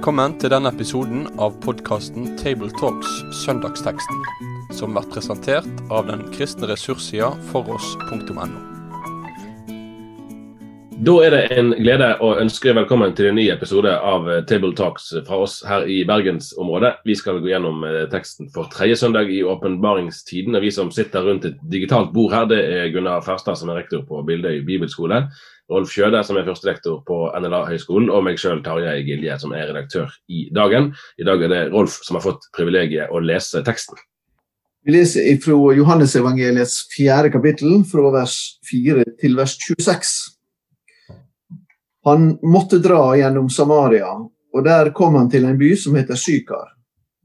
Velkommen til denne episoden av podkasten Tabletalks Søndagsteksten, som blir presentert av den kristne ressurssida foross.no. Da er det en glede å ønske velkommen til en ny episode av Table Talks fra oss her i bergensområdet. Vi skal gå gjennom eh, teksten for tredje søndag i åpenbaringstiden. og Vi som sitter rundt et digitalt bord her, det er Gunnar Ferstad, som er rektor på Bildøy bibelskole. Rolf Kjøde, som er førstelektor på NLA-høgskolen, og meg sjøl, Tarjei Gilje, som er redaktør i Dagen. I dag er det Rolf som har fått privilegiet å lese teksten. Vi leser fra Johannesevangeliets fjerde kapittel, fra vers 4 til vers 26. Han måtte dra gjennom Samaria, og der kom han til en by som heter Sykar.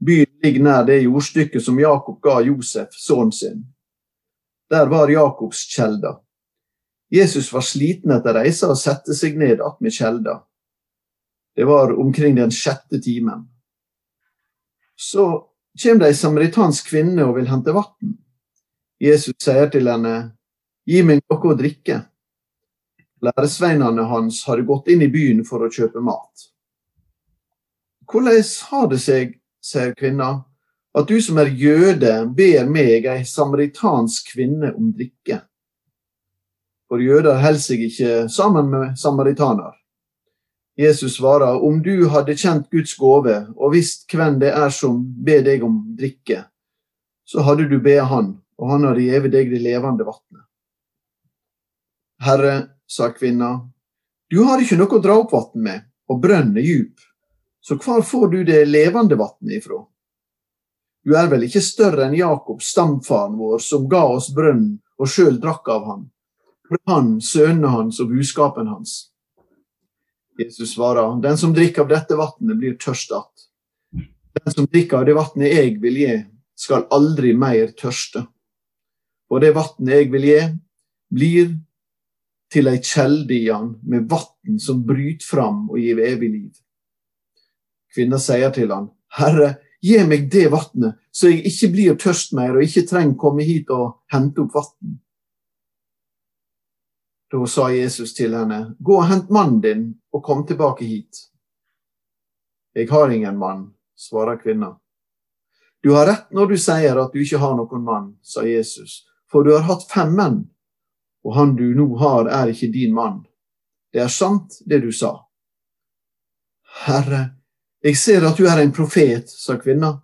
Byen ligger nær det jordstykket som Jakob ga Josef, sønnen sin. Der var Jakobs kjelder. Jesus var sliten etter reisa og satte seg ned attmed kjelda. Det var omkring den sjette timen. Så kommer det ei samaritansk kvinne og vil hente vann. Jesus sier til henne, gi meg noe å drikke. Læresveinene hans hadde gått inn i byen for å kjøpe mat. Hvordan har det seg, sier kvinna, at du som er jøde ber meg, ei samaritansk kvinne, om drikke? For jøder holder seg ikke sammen med samaritaner. Jesus svarer, om du hadde kjent Guds gave og visst hvem det er som ber deg om drikke, så hadde du bedt han, og han hadde gitt deg det levende vannet. Herre, sa kvinna, du har ikke noe å dra opp vann med, og brønnen er djup, så hvor får du det levende vannet ifra? Du er vel ikke større enn Jakob, stamfaren vår, som ga oss brønnen og sjøl drakk av han han, sønnene hans og buskapen hans. Jesus svarer, den som drikker av dette vannet, blir tørst att. Den som drikker av det vannet jeg vil gi, skal aldri mer tørste. Og det vannet jeg vil gi, blir til ei kjelde i han, med vann som bryter fram og gir evig liv. Kvinna sier til han, Herre, gi meg det vannet, så jeg ikke blir tørst mer og ikke trenger komme hit og hente opp vann. Da sa Jesus til henne, Gå og hent mannen din, og kom tilbake hit. Jeg har ingen mann, svarer kvinna. Du har rett når du sier at du ikke har noen mann, sa Jesus, for du har hatt fem menn, og han du nå har, er ikke din mann. Det er sant, det du sa. Herre, jeg ser at du er en profet, sa kvinna.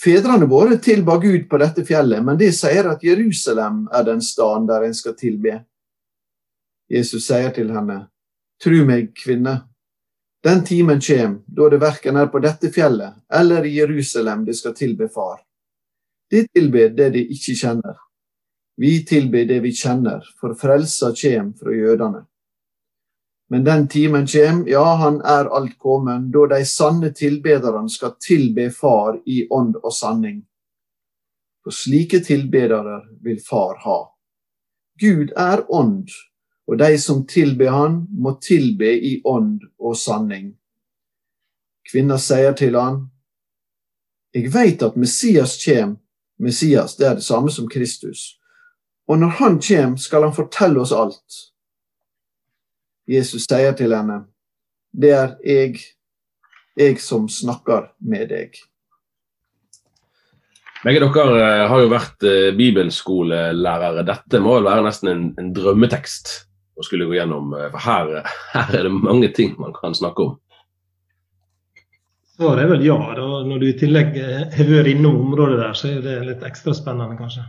Fedrene våre tilba Gud på dette fjellet, men det sier at Jerusalem er den staden der en skal tilbe. Jesus sier til henne, Tru meg, kvinne, den timen kjem da det verken er på dette fjellet eller i Jerusalem det skal tilbe Far. De tilber det de ikke kjenner. Vi tilber det vi kjenner, for frelsa kjem fra jødene. Men den timen kjem, ja, han er alt kommen, da de sanne tilbederne skal tilbe Far i ånd og sanning. For slike tilbedere vil Far ha. Gud er ånd, og de som tilber han, må tilbe i ånd og sanning. Kvinna sier til han, Jeg veit at Messias kjem, Messias det er det samme som Kristus, og når han kjem, skal han fortelle oss alt. Jesus sier til henne, Det er jeg, jeg som snakker med deg. Begge dere eh, har jo vært eh, bibelskolelærere. Dette må vel være nesten en, en drømmetekst? Å skulle gå gjennom. Eh, for her, her, er det mange ting man kan snakke om. Svaret er vel ja. Da, når du i tillegg har vært innom området der, så er det litt ekstra spennende, kanskje.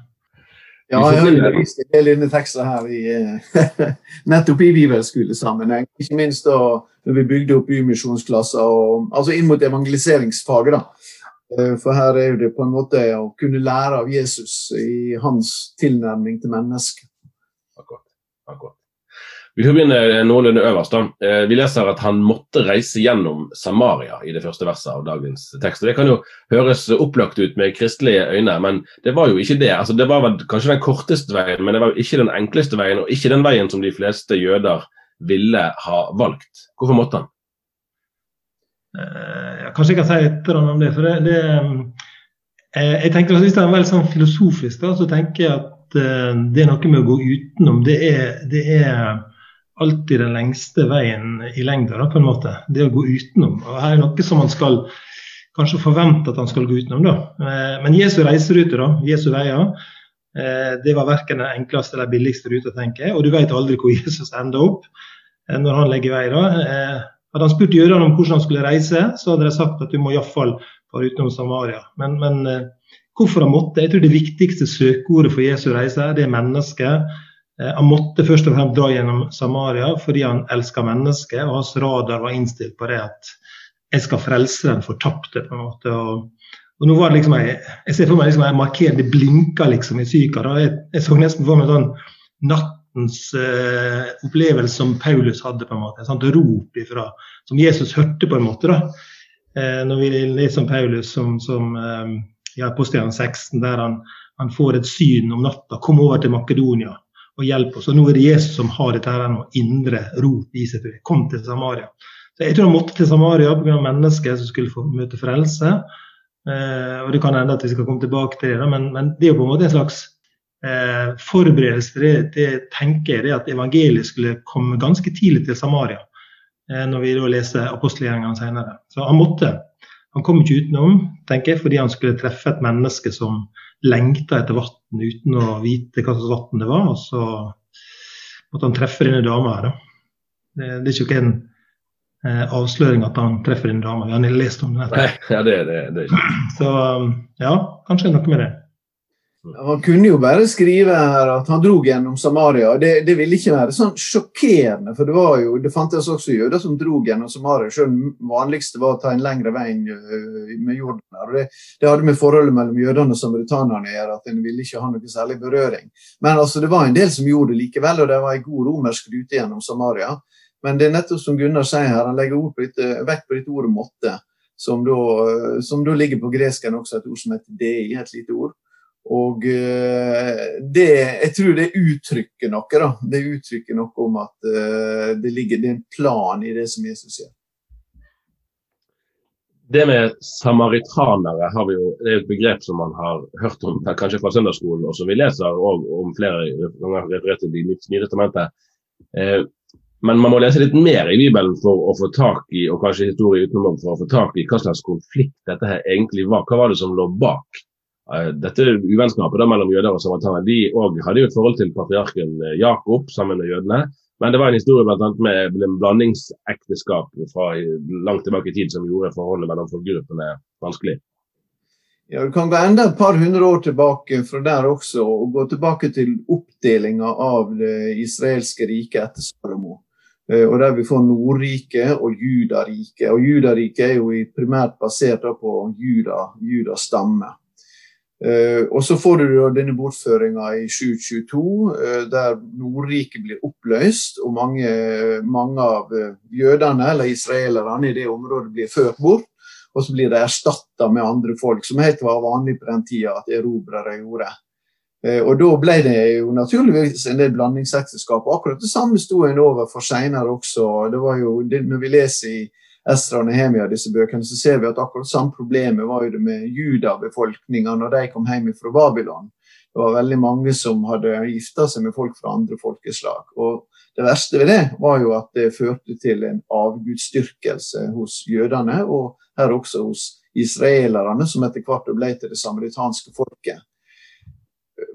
Ja, jeg har undervist en del tekster her i, eh, nettopp i bibelskolesammenheng. Ikke minst da når vi bygde opp bymisjonsklasser, altså inn mot evangeliseringsfaget. da. Eh, for her er det på en måte å kunne lære av Jesus i hans tilnærming til mennesket. Akkurat. Akkurat. Vi får begynne noenlunde øverst. da. Eh, vi leser at han måtte reise gjennom Samaria i det første verset av dagens tekst. Det kan jo høres opplagt ut med kristelige øyne, men det var jo ikke det. Altså, det var kanskje den korteste veien, men det var jo ikke den enkleste veien, og ikke den veien som de fleste jøder ville ha valgt. Hvorfor måtte han? Eh, kanskje jeg kan si litt om det. for det, det eh, jeg tenker Hvis det er veldig sånn filosofisk, da, så tenker jeg at eh, det er noe med å gå utenom. Det er, det er alltid den lengste veien i lengda, på en måte. Det å gå utenom. Og her er noe som man skal kanskje forvente at han skal gå utenom. da. Eh, men Jesu reiserute, da, Jesu veier, eh, det var verken den enkleste eller billigste ruta, tenker jeg. Og du vet aldri hvor Jesus ender opp eh, når han legger vei. da. Hadde han spurt jødene om hvordan han skulle reise, så hadde de sagt at du må iallfall fare utenom Samaria. Men, men hvorfor han måtte? Jeg tror det viktigste søkeordet for Jesu reise, det er mennesket. Han måtte først og fremst dra gjennom Samaria fordi han elska mennesket, og hans radar var innstilt på det at jeg skal frelse den fortapte. på en måte. Og, og nå var det liksom, Jeg, jeg ser for meg liksom, jeg markerer, det blinka liksom i psyka. Jeg, jeg, så nesten for meg sånn nattens eh, opplevelse som Paulus hadde. på en måte, sånt rop ifra, Som Jesus hørte, på en måte. da. Eh, når vi leser om Paulus som, som eh, i Apostelen 16, der han, han, får et syn om natta. Kom over til Makedonia og hjelp oss. Og nå er det Jesus som har dette her noe indre rop i seg. Kom til Samaria. Så Jeg tror han måtte til Samaria pga. mennesker som skulle få møte frelse. Eh, og Det kan hende at vi skal komme tilbake til det, men, men, det er jo på en måte en slags eh, forberedelse til det, det, tenker jeg, det at evangeliet skulle komme ganske tidlig til Samaria. Eh, når vi da leser apostelgjerningene senere. Så han måtte. Han kom ikke utenom, tenker jeg, fordi han skulle treffe et menneske som lengta etter vann uten å vite hva slags vann det var. Og så måtte han treffe denne dama her. Da. Det, det er ikke en eh, avsløring at han treffer denne dama, Vi har lest om det. Nei, ja, det, det, det. Så ja, kanskje noe med det. Han kunne jo bare skrive her at han dro gjennom Samaria. Det, det ville ikke være sånn sjokkerende, for det var jo, det fantes også jøder som dro gjennom Samaria. Selv det vanligste var å ta en lengre vei inn med Jordan. Det, det, hadde med forholdet mellom jødene og samaritanerne å gjøre, at en ville ikke ha noe særlig berøring. Men altså, det var en del som gjorde det likevel, og det var en god romersk rute gjennom Samaria. Men det er nettopp som Gunnar sier her, han legger ord på litt, vekt på dette ordet 'måtte', som da, som da ligger på gresken også et ord som heter 'dei', et lite ord. Og eh, det, jeg tror det uttrykker noe. da. Det uttrykker noe om at uh, det ligger det er en plan i det som Jesus gjør. Det med samaritanere har vi jo, det er et begrep som man har hørt om kanskje fra søndagsskolen, og som vi leser og om flere ganger referert til i Nye testamentet. Eh, men man må lese litt mer i Bibelen for å få tak i og kanskje historie utenom for å få tak i hva slags konflikt dette her egentlig var. Hva var det som lå bak dette uvennskapet mellom jøder og samaritaner? De òg hadde jo et forhold til patriarken eh, Jakob sammen med jødene. Men det var en historie blant annet med en blandingsekteskap fra langt tilbake i tid som gjorde forholdet mellom folkegruppene vanskelig. Ja, Du kan gå enda et par hundre år tilbake fra der også, og gå tilbake til oppdelinga av det israelske riket etter Salomo. Eh, og der vi får Nordriket og Judariket. Og Judariket er jo primært basert på Juda, Judas stamme. Uh, og så får du denne bortføringa i 722, uh, der Nordriket blir oppløst. Og mange, mange av jødene eller israelerne i det området blir ført bort. Og så blir de erstatta med andre folk, som helt var vanlig på den tida at erobrere gjorde. Eh, og da ble det jo naturligvis en del blandingsekteskap. Akkurat det samme sto en overfor seinere også. Det var jo, når vi leser i Estra og Nehemia disse bøkene, så ser vi at akkurat samme problemet var jo det med judabefolkninga når de kom hjem fra Babylon. Det var veldig mange som hadde gifta seg med folk fra andre folkeslag. Og det verste ved det var jo at det førte til en avgudsdyrkelse hos jødene, og her også hos israelerne, som etter hvert ble til det samaritanske folket.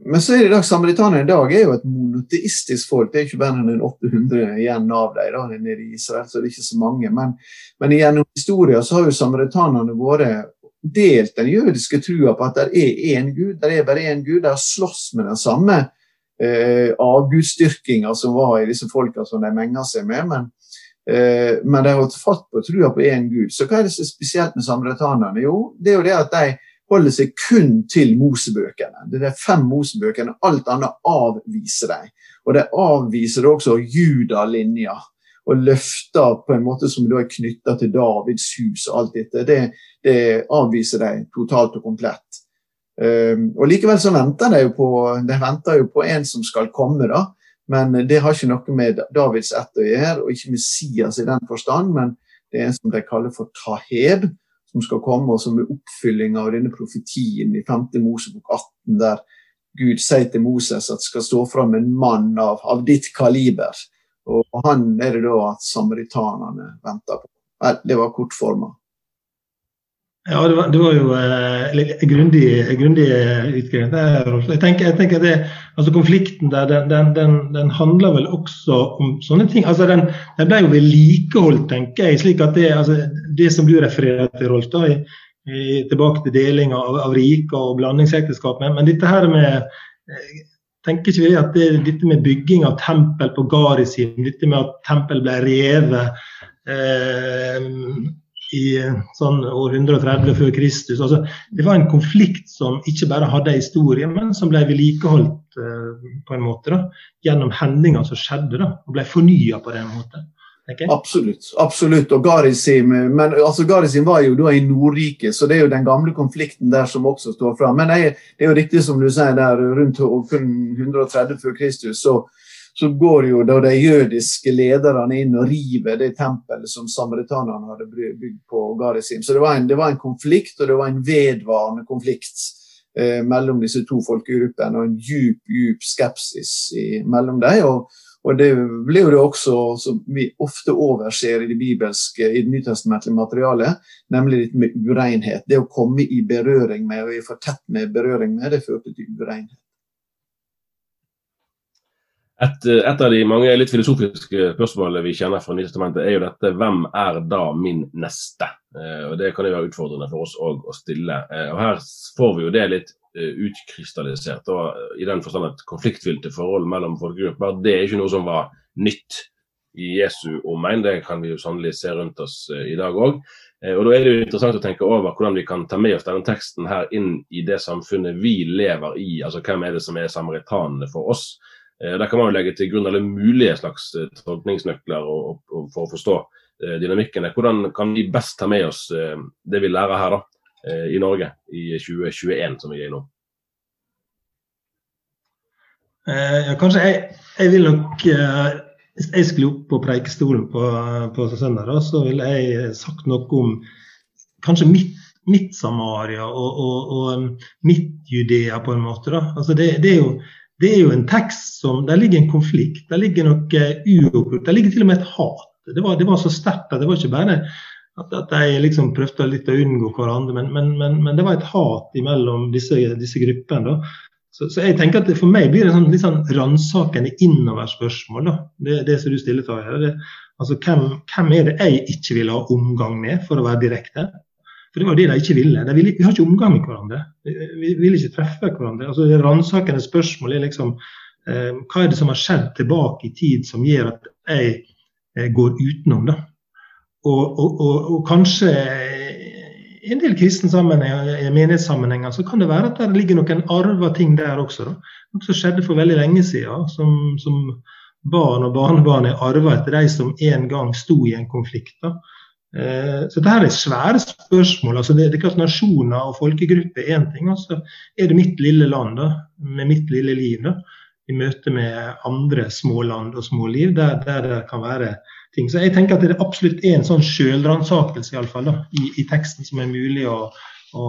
Men så er det i dag, samaritanerne i dag er jo et monoteistisk folk. Det er ikke bare enn 800 igjen av dem nede i Israel, så det er ikke så mange. Men, men gjennom historien så har jo samaritanerne vært delt den jødiske trua på at det er én gud. Det er bare én gud. De slåss med den samme eh, avgudsdyrkinga som var i disse folka som de menga seg med. Men, eh, men de har holdt fatt på trua på én gud. Så hva er det som er spesielt med samaritanerne? Jo, det er jo det at de holder seg kun til Mosebøkene. Det er de fem Mosebøkene. Alt annet avviser de. Og de avviser også judalinja. Og løfter på en måte som da er knytta til Davids hus og alt dette. Det, det avviser de totalt og komplett. Um, og Likevel så venter de jo på, de venter jo på en som skal komme, da. Men det har ikke noe med Davids ett å gjøre, og ikke Messias i den forstand. Men det er en som de kaller for Taheb, som skal komme, og som er oppfylling av denne profetien i 5. Mosebok 18, der Gud sier til Moses at det skal stå fram en mann av, av ditt kaliber. Og han er det da at samaritanene venter på. Det var kortforma. Ja, det var, det var jo eh, grundig, grundig utgreiing. Jeg tenker, jeg tenker altså Konflikten der, den, den, den, den, handler vel også om sånne ting. altså Den, ble jo vedlikeholdt, tenker jeg. slik at Det, altså, det som du refererer til, Rolf, da, i, i, tilbake til deling av, av rike og blandingsekteskap. Men, men, dette her med eh, tenker ikke vi at det, dette med bygging av tempel på Garisim, dette med at tempel ble revet eh, i sånn år 130 før Kristus. Altså, det var en konflikt som ikke bare hadde historie, men som ble vedlikeholdt uh, på en måte da, gjennom hendelser som skjedde, da, og ble fornya på den måten. Okay? Absolutt. absolutt. Og Garisim, men altså Garisim var jo da i Nordriket, så det er jo den gamle konflikten der som også står fram. Men det det er jo riktig som du sier der, rundt 130 før Kristus, så så går jo da de jødiske lederne inn og river det tempelet som samaritanerne hadde bygd på Garisim. Så det var, en, det var en konflikt, og det var en vedvarende konflikt eh, mellom disse to folkegruppene, og en djup, djup skepsis i, mellom dem. Og, og, det ble jo det også, som vi ofte overser i det bibelske, i det nytestamentlige materialet, nemlig dette med urenhet. Det å komme i berøring med, og i for tett med berøring med, det førte til urenhet. Et, et, av de mange litt filosofiske spørsmålene vi kjenner fra Nytestamentet, er jo dette hvem er da min neste? Eh, og Det kan jo være utfordrende for oss å stille. Eh, og Her får vi jo det litt eh, utkrystallisert. Og I den forstand at konfliktfylte forhold mellom folkegrupper det er ikke noe som var nytt i Jesu omegn. Det kan vi jo sannelig se rundt oss eh, i dag òg. Eh, og Da er det jo interessant å tenke over hvordan vi kan ta med oss denne teksten her inn i det samfunnet vi lever i. Altså Hvem er det som er samaritanene for oss? Eh, der kan man jo legge til grunn alle mulige slags eh, tolkningsnøkler for å forstå eh, dynamikken. Hvordan kan vi best ta med oss det vi lærer her da, i Norge i 2021, som vi er i nå? Eh, kanskje jeg, jeg, vil nok Hvis jeg skulle opp på preikestolen på, på søndag, da, så ville jeg sagt noe om kanskje mitt, mitt Samaria og, og, og mitt Judea, på en måte. Altså det, det er jo det er jo en tekst som Der ligger en konflikt, der ligger noe uoppgjort. Der ligger til og med et hat. Det var, det var så sterkt at det var ikke bare at, at de liksom prøvde litt å unngå hverandre, men, men, men, men, det var et hat mellom disse, disse gruppene. Så, så, jeg tenker at For meg blir det sånn, litt sånn ransakende innoverspørsmål, det, det som du stiller til her. Altså, hvem, hvem er det jeg ikke vil ha omgang med, for å være direkte? For det var det de ikke ville. De ville vi har ikke omgang med hverandre. Vi vil ikke treffe hverandre. Altså, det Ransakende spørsmål er liksom eh, hva er det som har skjedd tilbake i tid som gjør at jeg eh, går utenom, da? Og, og, og, og kanskje i en del kristne sammenhenger, i menighetssammenhenger så kan det være at det ligger noen arva ting der også. Da. Noe som skjedde for veldig lenge siden, som, som barn og barnebarn er arva etter de som en gang sto i en konflikt. Da. Eh, så dette er svære spørsmål. altså det, det er klart Nasjoner og folkegrupper er én ting. altså Er det mitt lille land da, med mitt lille liv da, i møte med andre små land og små liv, der, der det kan være ting. Så jeg tenker at det er absolutt er en sånn sjølransakelse i, i teksten som er mulig å, å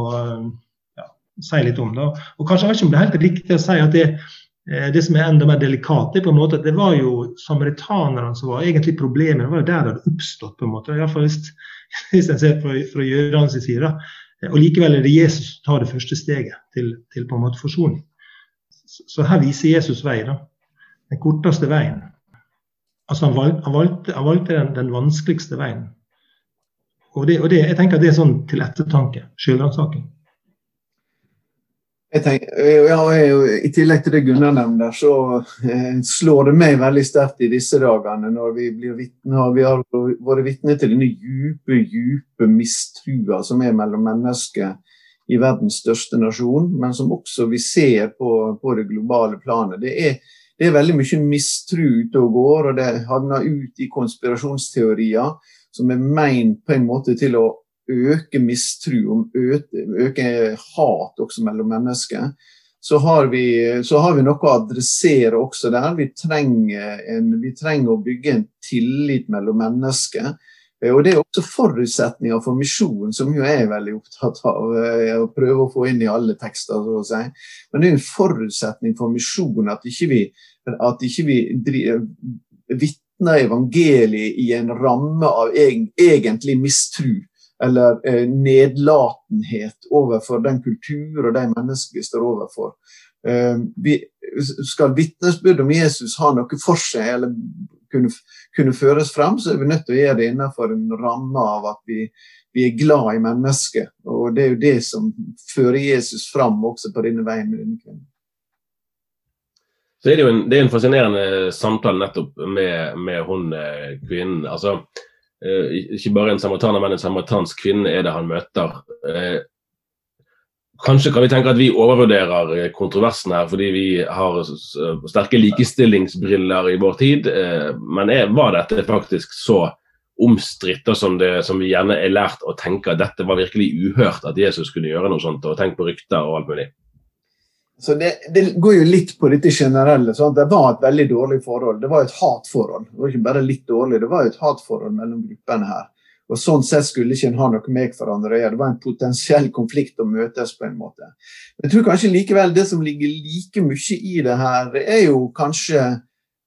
ja, si litt om. da. Og kanskje jeg vet ikke om det er helt riktig å si at det, Eh, det som er enda mer delikat, er på en måte at det var jo samaritanerne som var egentlig problemet. Det var jo der det hadde oppstått, på en måte. Iallfall hvis, hvis en ser fra, fra jødenes side. Eh, og likevel er det Jesus som tar det første steget til, til på en måte forsoning. Så her viser Jesus vei. da. Den korteste veien. Altså Han valgte, han valgte, han valgte den, den, vanskeligste veien. Og, det, og det, jeg tenker at det er sånn til ettertanke. Selvransaking. Jeg tenker, ja, I tillegg til det Gunnar nevner, så eh, slår det meg veldig sterkt i disse dagene når vi blir vitne, vi har vært vitne til denne djupe, djupe mistrua som er mellom mennesker i verdens største nasjon, men som også vi ser på, på det globale planet. Det er, det er veldig mye mistru ute og går, og det havner ut i konspirasjonsteorier som er meint på en måte til å øke mistro, øke hat også mellom mennesker, så har, vi, så har vi noe å adressere også der. Vi trenger, en, vi trenger å bygge en tillit mellom mennesker. Eh, og Det er også forutsetninger for misjonen, som jo jeg er veldig opptatt av eh, å prøve å få inn i alle tekster. så å si. Men det er en forutsetning for misjonen at ikke vi, at ikke vi vitner evangeliet i en ramme av egentlig mistru eller eh, nedlatenhet overfor den kultur og de mennesker vi står overfor. Eh, vi, skal vitnesbyrd om Jesus ha noe for seg eller kunne, kunne, føres frem, så er vi nødt til å gjøre det innenfor en ramme av at vi, vi er glad i mennesket. Og det er jo det som fører Jesus fram også på denne veien med denne. Så er det jo en, det er en fascinerende samtale nettopp med, med hun eh, kvinnen. Altså, ikke bare en samaritaner, men en samaritansk kvinne er det han møter. Eh, kanskje kan vi tenke at vi overvurderer eh, kontroversen her fordi vi har sterke likestillingsbriller i vår tid. Eh, men er, var dette faktisk så omstridt som, som vi gjerne er lært å tenke at dette var virkelig uhørt at Jesus kunne gjøre noe sånt, og tenk på rykter og alt mulig? Så det, det, går jo litt på dette generelle. Sant? Det var et veldig dårlig forhold. Det var et hatforhold. Det var ikke bare litt dårlig, det var et hatforhold mellom gruppene her. Og Sånn sett skulle ikke en ha noe med hverandre å gjøre. Det var en potensiell konflikt å møtes på en måte. Jeg tror kanskje likevel det som ligger like mye i det her, er jo kanskje,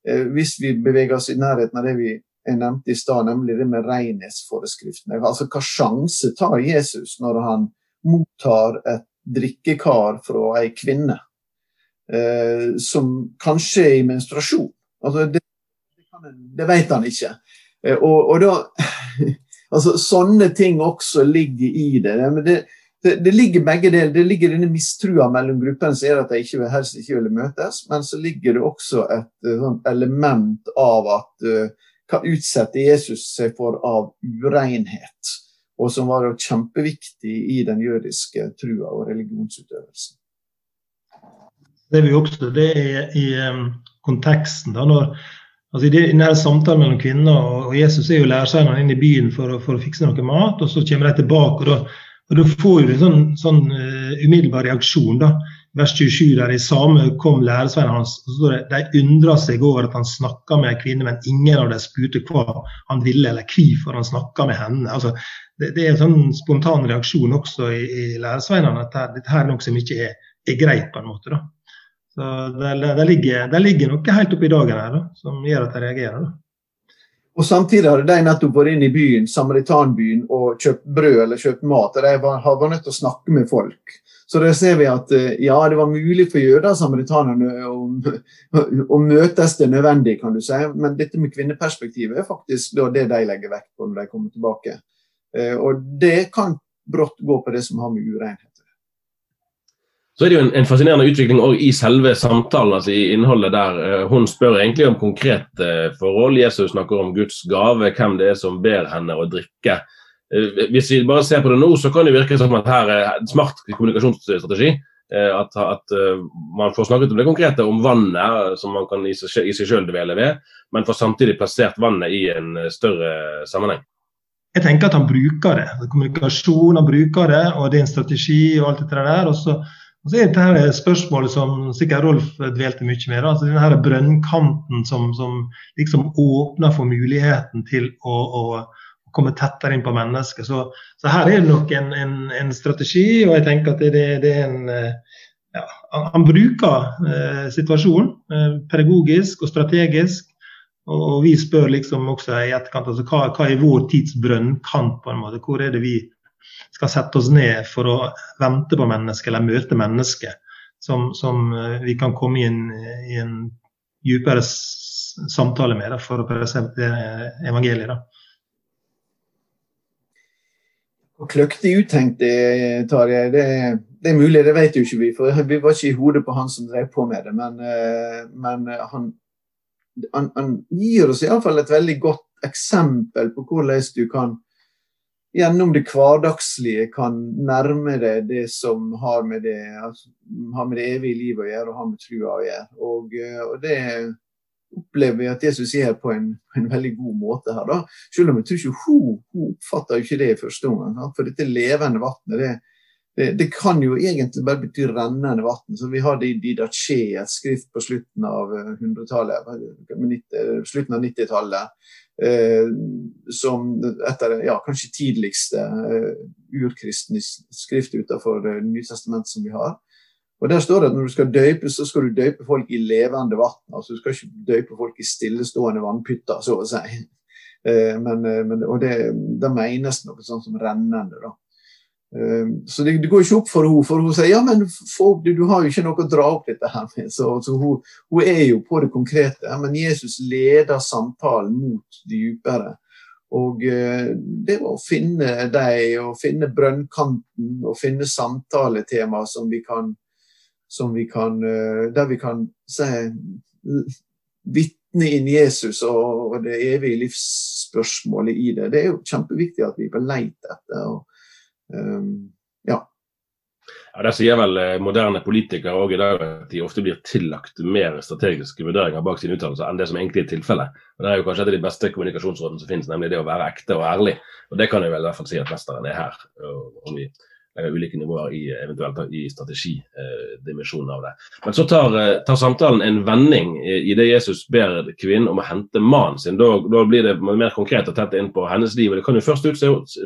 eh, hvis vi beveger oss i nærheten av det vi nevnte i stad, nemlig det med renhetsforeskriftene. Altså hva sjanse tar Jesus når han mottar et drikkekar fra ei kvinne eh, som kanskje er i menstruasjon. Altså, det, det, vet han ikke. Eh, og, og, da Altså, sånne ting også ligger i det. Det, det, det ligger begge deler. Det ligger denne mistrua mellom gruppene som gjør at de ikke, helst ikke vil møtes, men så ligger det også et uh, element av at uh, hva utsetter Jesus seg for av urenhet? Og som var kjempeviktig i den jødiske trua og religionsutøvelsen. Det vi også det er i konteksten. da, når altså I denne samtalen mellom kvinner og Jesus er jo læresveinene inn i byen for, for, å fikse noe mat, og så kommer de tilbake. og Da, og da får du en sånn, sånn uh, umiddelbar reaksjon. da, vers 27, der i samme kom læresvennen hans. og så står det, De undra seg over at han snakka med en kvinne, men ingen av dem spurte hva han ville, eller hvorfor han snakka med henne. Altså, det, det, er en sånn spontan reaksjon også i, i læresveinene at dette her er noe som ikke er, er greit. på en måte. da. Så det, det, ligger, det, ligger, noe helt oppi dagen her da, som gjør at de reagerer. da. Og Samtidig hadde de nettopp vært inn i byen, samaritanbyen og kjøpt brød eller kjøpt mat. og De var, vært nødt til å snakke med folk. Så der ser vi at eh, ja, det var mulig for jøder og samaritanerne å, å, møtes det nødvendig, kan du si. Men dette med kvinneperspektivet er faktisk det de legger vekt på når de kommer tilbake. Eh, og det kan brått gå på det som har med urenhet så er det jo en, en fascinerende utvikling i selve samtalen, altså i innholdet der. Eh, hun spør egentlig om konkrete forhold. Jesus snakker om Guds gave, hvem det er som ber henne å drikke. Eh, hvis vi bare ser på det nå, så kan det virke som at her er en smart kommunikasjonsstrategi. Eh, at, at uh, man får snakket om det konkrete, om vannet som man kan i seg, i selv dvele ved, men får samtidig plassert vannet i en større sammenheng. Jeg tenker at han bruker det. Kommunikasjon, han bruker det, og det er en strategi og alt det der. Og så, og så er dette her spørsmålet som sikkert Rolf dvelte mye med. altså denne her brønnkanten som, som liksom åpner for muligheten til å, å komme tettere inn på mennesket. Så, så her er det nok en, en, en, strategi, og jeg tenker at det, det er en eh, ja, Han bruker eh, situasjonen eh, pedagogisk og strategisk. Og, og, vi spør liksom også i etterkant altså, hva, hva er vår tids brønnkant? på en måte? Hvor er det vi skal sette oss ned for å vente på mennesket eller møte mennesket? Som, som eh, vi kan komme i en, i en dypere samtale med da, for å presentere evangeliet. da. Og kløktig uttenkt, Tarjei, det, det, er mulig, det vet jo ikke vi. For vi var ikke i hodet på han som drev på med det. Men, eh, men eh, han, han, han, gir oss iallfall et veldig godt eksempel på hvordan du kan gjennom det hverdagslige kan nærme deg det som har med det, altså, har med det evige livet å gjøre, og har med trua å gjøre. Og, eh, og det opplever vi at Jesus gjør på en, en veldig god måte her. da. Selv om jeg tror ikke hun, hun oppfatter ikke det i første omgang. For dette levende vannet, det, det, det, kan jo egentlig bare bety rennende vann. Så vi har det i Didache, et skrift på slutten av 100-tallet, eh, slutten av 90-tallet. Eh, som etter ja, kanskje tidligste eh, urkristne skrift utenfor eh, Nytestamentet som vi har. Og Der står det at når du skal døype, så skal du døype folk i levende vann. Altså, du skal ikke døype folk i stillestående vannpytter, så å si. Eh, men, eh, men, og det, det menes noe sånt som rennende. da. Eh, så det, går ikke opp for henne, for hun sier ja, men for, du, du, har jo ikke noe å dra opp dette her med. Så, så hun, hun, er jo på det konkrete. Men Jesus leder samtalen mot det dypere. Og det var å finne deg, og finne brønnkanten, og finne samtaletema som vi kan som vi kan, eh, der vi kan si, vitne inn Jesus og, det evige livsspørsmålet i det. Det er jo kjempeviktig at vi er på leit etter. Og, um, ja. Ja, Det sier vel eh, moderne politikere òg i dag, at de ofte blir tillagt mer strategiske vurderinger bak sine uttalelser enn det som egentlig er tilfellet. Det er jo kanskje et av de beste kommunikasjonsrådene som finnes, nemlig det å være ekte og ærlig. Og Det kan jeg vel i hvert fall si at mesteren er her. om vi legger ulike nivåer i eventuelt i strategidimensjonen av det. Men så tar, eh, tar, samtalen en vending i det Jesus ber kvinnen om å hente mannen sin. Da, da, blir det mer konkret og tett inn på hennes liv. og Det kan jo først ut,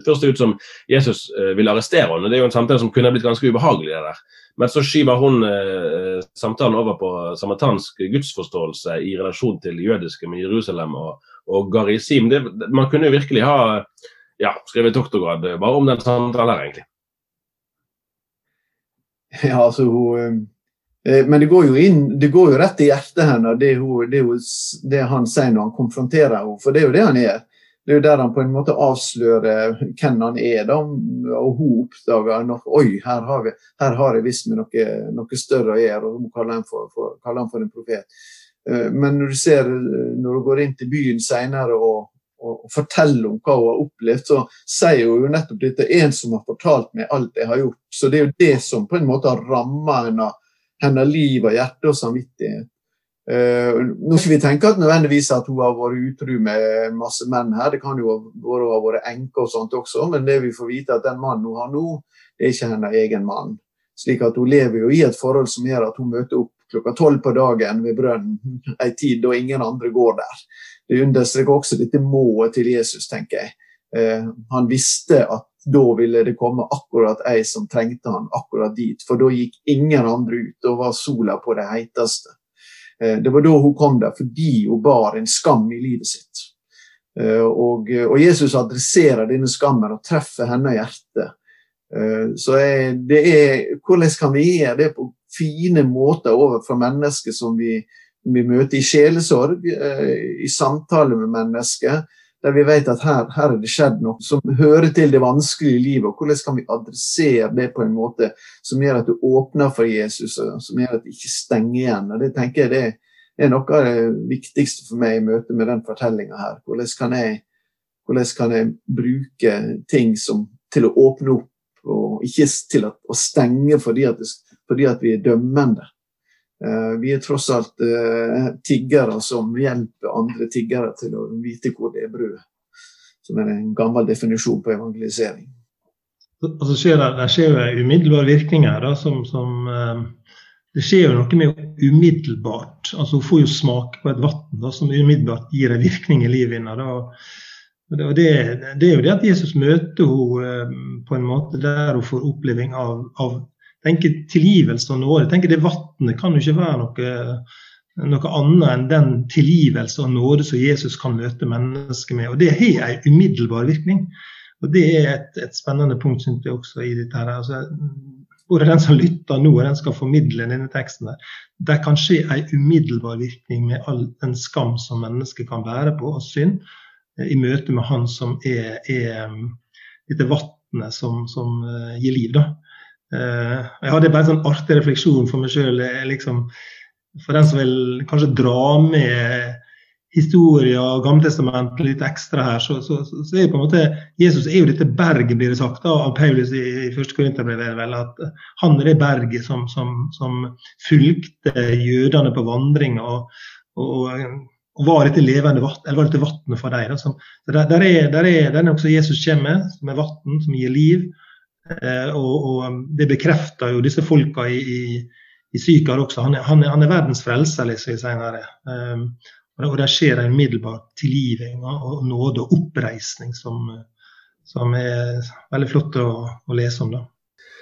først ut som Jesus eh, vil arrestere henne. Det er jo en samtale som kunne blitt ganske ubehagelig. der. Men så skyver hun eh, samtalen over på samaritansk gudsforståelse i relasjon til jødiske med Jerusalem og, og Garisim. Det, man kunne jo virkelig ha ja, skrevet doktorgrad bare om den samtalen her, egentlig. Ja, altså hun eh, Men det går jo inn, det går jo rett i hjertet hennes, det, det, det, han sier når han konfronterer henne. For det er jo det han er. Det er jo der han på en måte avslører hvem han er, da, og hun oppdager noe, Oi, her har, vi, her har jeg visst med noe, noe, større å gjøre, og hun kaller han for, for, kaller han for en profet. Eh, men når du ser, når du går inn til byen senere og og, forteller om hva hun har opplevd, så sier hun jo nettopp dette en som har fortalt meg alt jeg har gjort. Så det er jo det som på en måte har ramma hennes, hennes liv og hjerte og samvittighet. Uh, nå skal vi tenke at nødvendigvis at hun har vært utro med masse menn her. Det kan jo være hun har vært enke og sånt også, men det vi får vite at den mannen hun har nå, det er ikke hennes egen mann. Slik at hun lever jo i et forhold som gjør at hun møter opp klokka tolv på dagen ved brønnen, ei tid da ingen andre går der det understreker også dette må-et til Jesus, tenker jeg. Eh, han visste at da ville det komme akkurat ei som trengte han akkurat dit. For da gikk ingen andre ut. Da var sola på det heiteste. Eh, det var da hun kom der, fordi hun bar en skam i livet sitt. Eh, og, og Jesus adresserer denne skammen og treffer henne i hjertet. Så det er, hvordan kan vi gjøre det på fine måter overfor mennesker som vi, vi møter i sjelesorg, eh, i samtale med mennesker, der vi vet at her, her er det skjedd noe som hører til det vanskelige livet. og Hvordan kan vi adressere det på en måte som gjør at du åpner for Jesus, og som gjør at du ikke stenger igjen. og Det tenker jeg det er noe av det viktigste for meg i møte med den fortellinga her. Hvordan kan, jeg, hvordan kan jeg bruke ting som, til å åpne opp, og ikke til å stenge fordi at, fordi at vi er dømmende. Eh, vi er tross alt eh, tiggere som hjelper andre tiggere til å vite hvor det er brød. Som er en gammel definisjon på evangelisering. Og så skjer det, det skjer jo umiddelbare virkninger. Da, som, som, eh, det skjer jo noe med umiddelbart. altså Hun får jo smake på et vann som umiddelbart gir en virkning i livet hennes. Det, det, det, er jo det at Jesus møter henne på en måte der hun får oppleving av, av tenker tilgivelse og nåde. tenker Det vannet kan jo ikke være noe, noe, annet enn den tilgivelse og nåde som Jesus kan møte mennesker med. Og Det har en umiddelbar virkning. Og Det er et, et spennende punkt synes jeg også i dette. her. Altså, både den som lytter nå og den skal formidle denne teksten, der, det kan skje en umiddelbar virkning med all den skam som mennesket kan bære på, og synd, eh, i møte med Han som er, er dette vannet som, som, uh, gir liv. da. Eh, jeg hadde bare en sånn artig refleksjon for meg sjøl. Liksom, for den som vil kanskje dra med historie og Gammeltestamentet litt ekstra her, så, så, så, er på en måte Jesus er jo dette berget, blir det sagt da, av Paulus i, i 1. Korinterbrev. At han er det berget som, som, som fulgte jødene på vandring. og, og, og var dette levende vatt, eller var dette vannet for dem? Der, der, der, er, der, er, også Jesus kommer, som er vann, som gir liv. Eh, og, og, um, det bekrefter jo disse folka i, i, i Sykar også. Han er, han, er, han er, verdens frelser, leser senere. Um, og det skjer en umiddelbar tilgivning og nåde og oppreisning som, som, er veldig flott å, å lese om. da.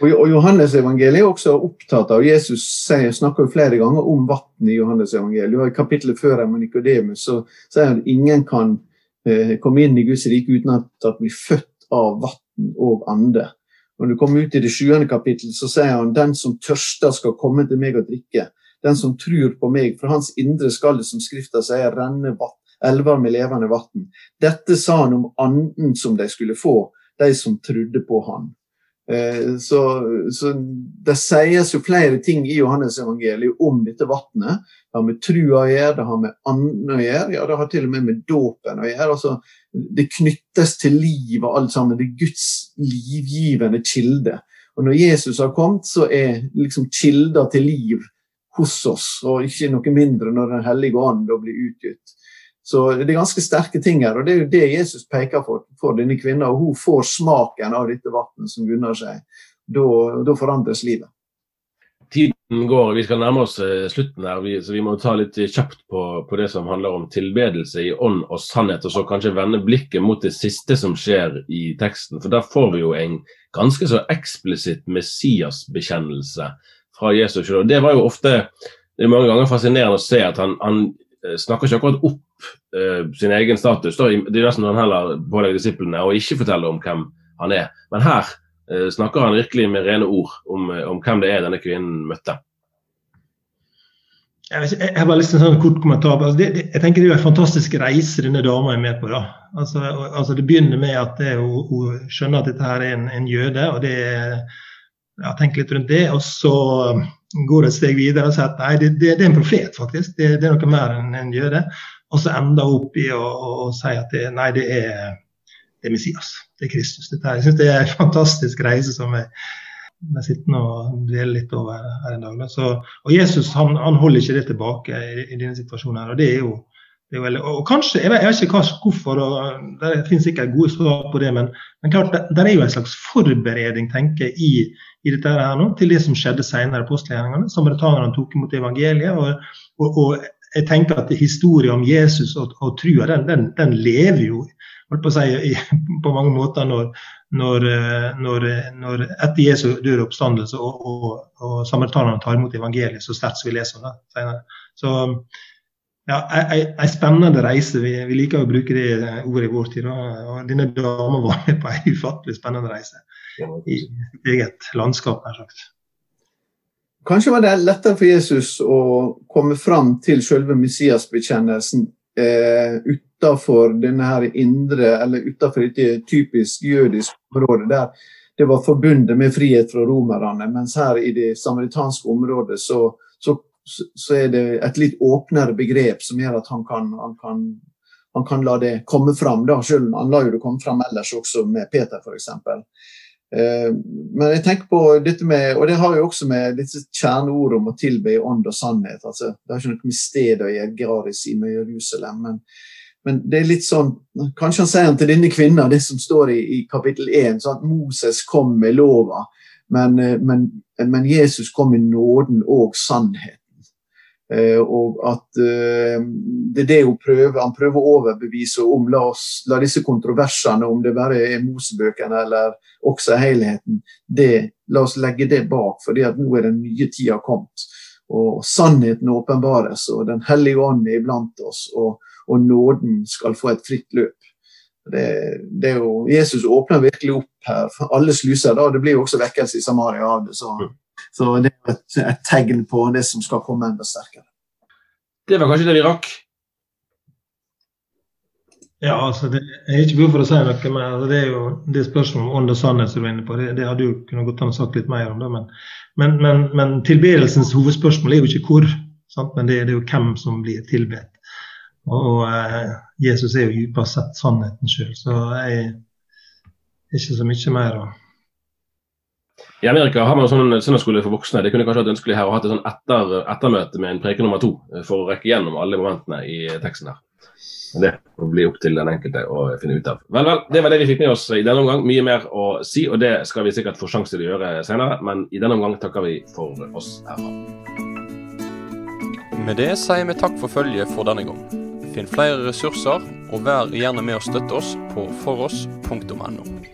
Og Johannes evangeliet er også opptatt av Jesus snakker jo flere ganger om vann i Johannes evangeliet. I kapittelet før om Nikodemus så sier han at ingen kan eh, komme inn i Guds rike uten at, han blir født av vann og ande. Når du kommer ut i det sjuende kapittelet, så sier han den som tørster, skal komme til meg og drikke. Den som tror på meg, for hans indre skal det, som Skrifta sier, renne vatt, elver med levende vann. Dette sa han om anden som de skulle få, de som trodde på han. Eh, så, så, Det sies jo flere ting i Johannes evangeliet om dette vannet. Det har med trua å gjøre, det har med anden å gjøre, ja, det har til og med med dåpen å gjøre. Altså, det knyttes til livet alt sammen. Det er Guds livgivende kilde. Og når Jesus har kommet, så er liksom kilder til liv hos oss, og ikke noe mindre når Den hellige ånd blir utgitt. Så det er ganske sterke ting her, og det er jo det Jesus peker for for denne kvinna. Og hun får smaken av dette vannet som gunner seg. Da, da forandres livet. Tiden går, og vi skal nærme oss eh, slutten her, så vi må ta litt kjapt på, på, det som handler om tilbedelse i ånd og sannhet. Og så kanskje vende blikket mot det siste som skjer i teksten. For der får vi jo en ganske så eksplisitt Messias-bekjennelse fra Jesus. Og det var jo ofte det er mange ganger fascinerende å se at han, han snakker ikke akkurat opp uh, sin egen status. Da. Det er nesten han heller pålegger disiplene å ikke fortelle om hvem han er. Men her uh, snakker han virkelig med rene ord om, uh, om, hvem det er denne kvinnen møtte. Jeg, jeg har bare lyst til en sånn kort kommentar. Altså, det, det, jeg tenker Det er en fantastisk reise denne dama er med på. da. Altså, altså Det begynner med at hun, hun, skjønner at dette her er en, en jøde. og det ja, tenker litt rundt det, og så går et steg videre og sier at nei, det, det, det er en profet, faktisk. Det, det er noe mer enn en jøde. Og så ender hun opp i å, å, å si at det, nei, det er, det er Messias. Det er Kristus. Dette Jeg syns det er en fantastisk reise som jeg, jeg sittende og deler litt over her en dag. Så, og Jesus han, han, holder ikke det tilbake i, i denne situasjonen. her, og det er jo og kanskje, Jeg vet, jeg vet ikke hvorfor, og det finnes sikkert gode svar på det, men, men klart, det, det, er jo en slags forberedning tenker jeg, i, i dette her nå, til det som skjedde senere i postgjerningene. Samaritanerne tok imot evangeliet. Og, og, og, jeg tenker at historien om Jesus og, og trua, den, den, den, lever jo på, si, på, mange måter når, når, når, når etter Jesu døde oppstandelse og, og, og samaritanerne tar imot evangeliet så sterkt som vi leser om det senere. Så ja, ei spennende reise. Vi, vi, liker å bruke det ordet i vår tid. Og denne dama var med på ei ufattelig spennende reise i eget landskap, nær sagt. Kanskje var det lettere for Jesus å komme fram til selve Messias-bekjennelsen eh, utenfor denne her indre, eller utenfor dette typisk jødiske området, der det var forbundet med frihet fra romerne. Mens her i det samaritanske området så, så, så, er det et litt åpnere begrep som gjør at han kan, han kan, han kan la det komme fram. Da. Selv, han la jo det komme fram ellers også med Peter, f.eks. Eh, men jeg tenker på dette med, og det har jo også med disse kjerneordene om å tilbe i ånd og sannhet. altså Det har ikke noe med sted å gjøre, Graris i Jerusalem. Men, men, det er litt sånn Kanskje han sier til denne kvinnen det som står i, i kapittel 1, sånn at Moses kom med lova, men, eh, men, men Jesus kom med nåden og sannhet. Eh, og at eh, det er det hun prøver. Han prøver å overbevise om la, oss, la disse kontroversene, om det bare er Mosebøkene eller også helheten, det, la oss legge det bak, For nå er den nye tida kommet. Og sannheten åpenbares, og Den hellige ånd er iblant oss, og, og nåden skal få et fritt løp. Det, det jo, Jesus åpner virkelig opp her for alle sluser. da, Det blir jo også vekkelse i Samaria av det. så så det er et, et tegn på det som skal komme enda sterkere. Det var kanskje det vi rakk? Ja, altså det er ikke behov for å si noe mer. Altså det er jo det spørsmålet om ånd og sannhet som du er inne på. Det, det hadde jo kunnet godt an sagt litt mer om det. Men, men, men, men tilbedelsens hovedspørsmål er jo ikke hvor, sant? men det, det, er jo hvem som blir tilbedt. Og, og eh, Jesus er jo dypest sett sannheten sjøl, så jeg er ikke så mye mer å i Amerika har man sånn søndagsskole for voksne. Det kunne kanskje vært ønskelig her å ha et sånn etter, ettermøte med en preke nummer to eh, for å rekke gjennom alle momentene i teksten her. Det får bli opp til den enkelte å finne ut av. Vel, vel, det var det vi fikk med oss i denne omgang. Mye mer å si, og det skal vi sikkert få sjanse til å gjøre senere. Men i denne omgang takker vi for oss herfra. Med det sier vi takk for følget for denne gang. Finn flere ressurser, og vær gjerne med å støtte oss på foross.no.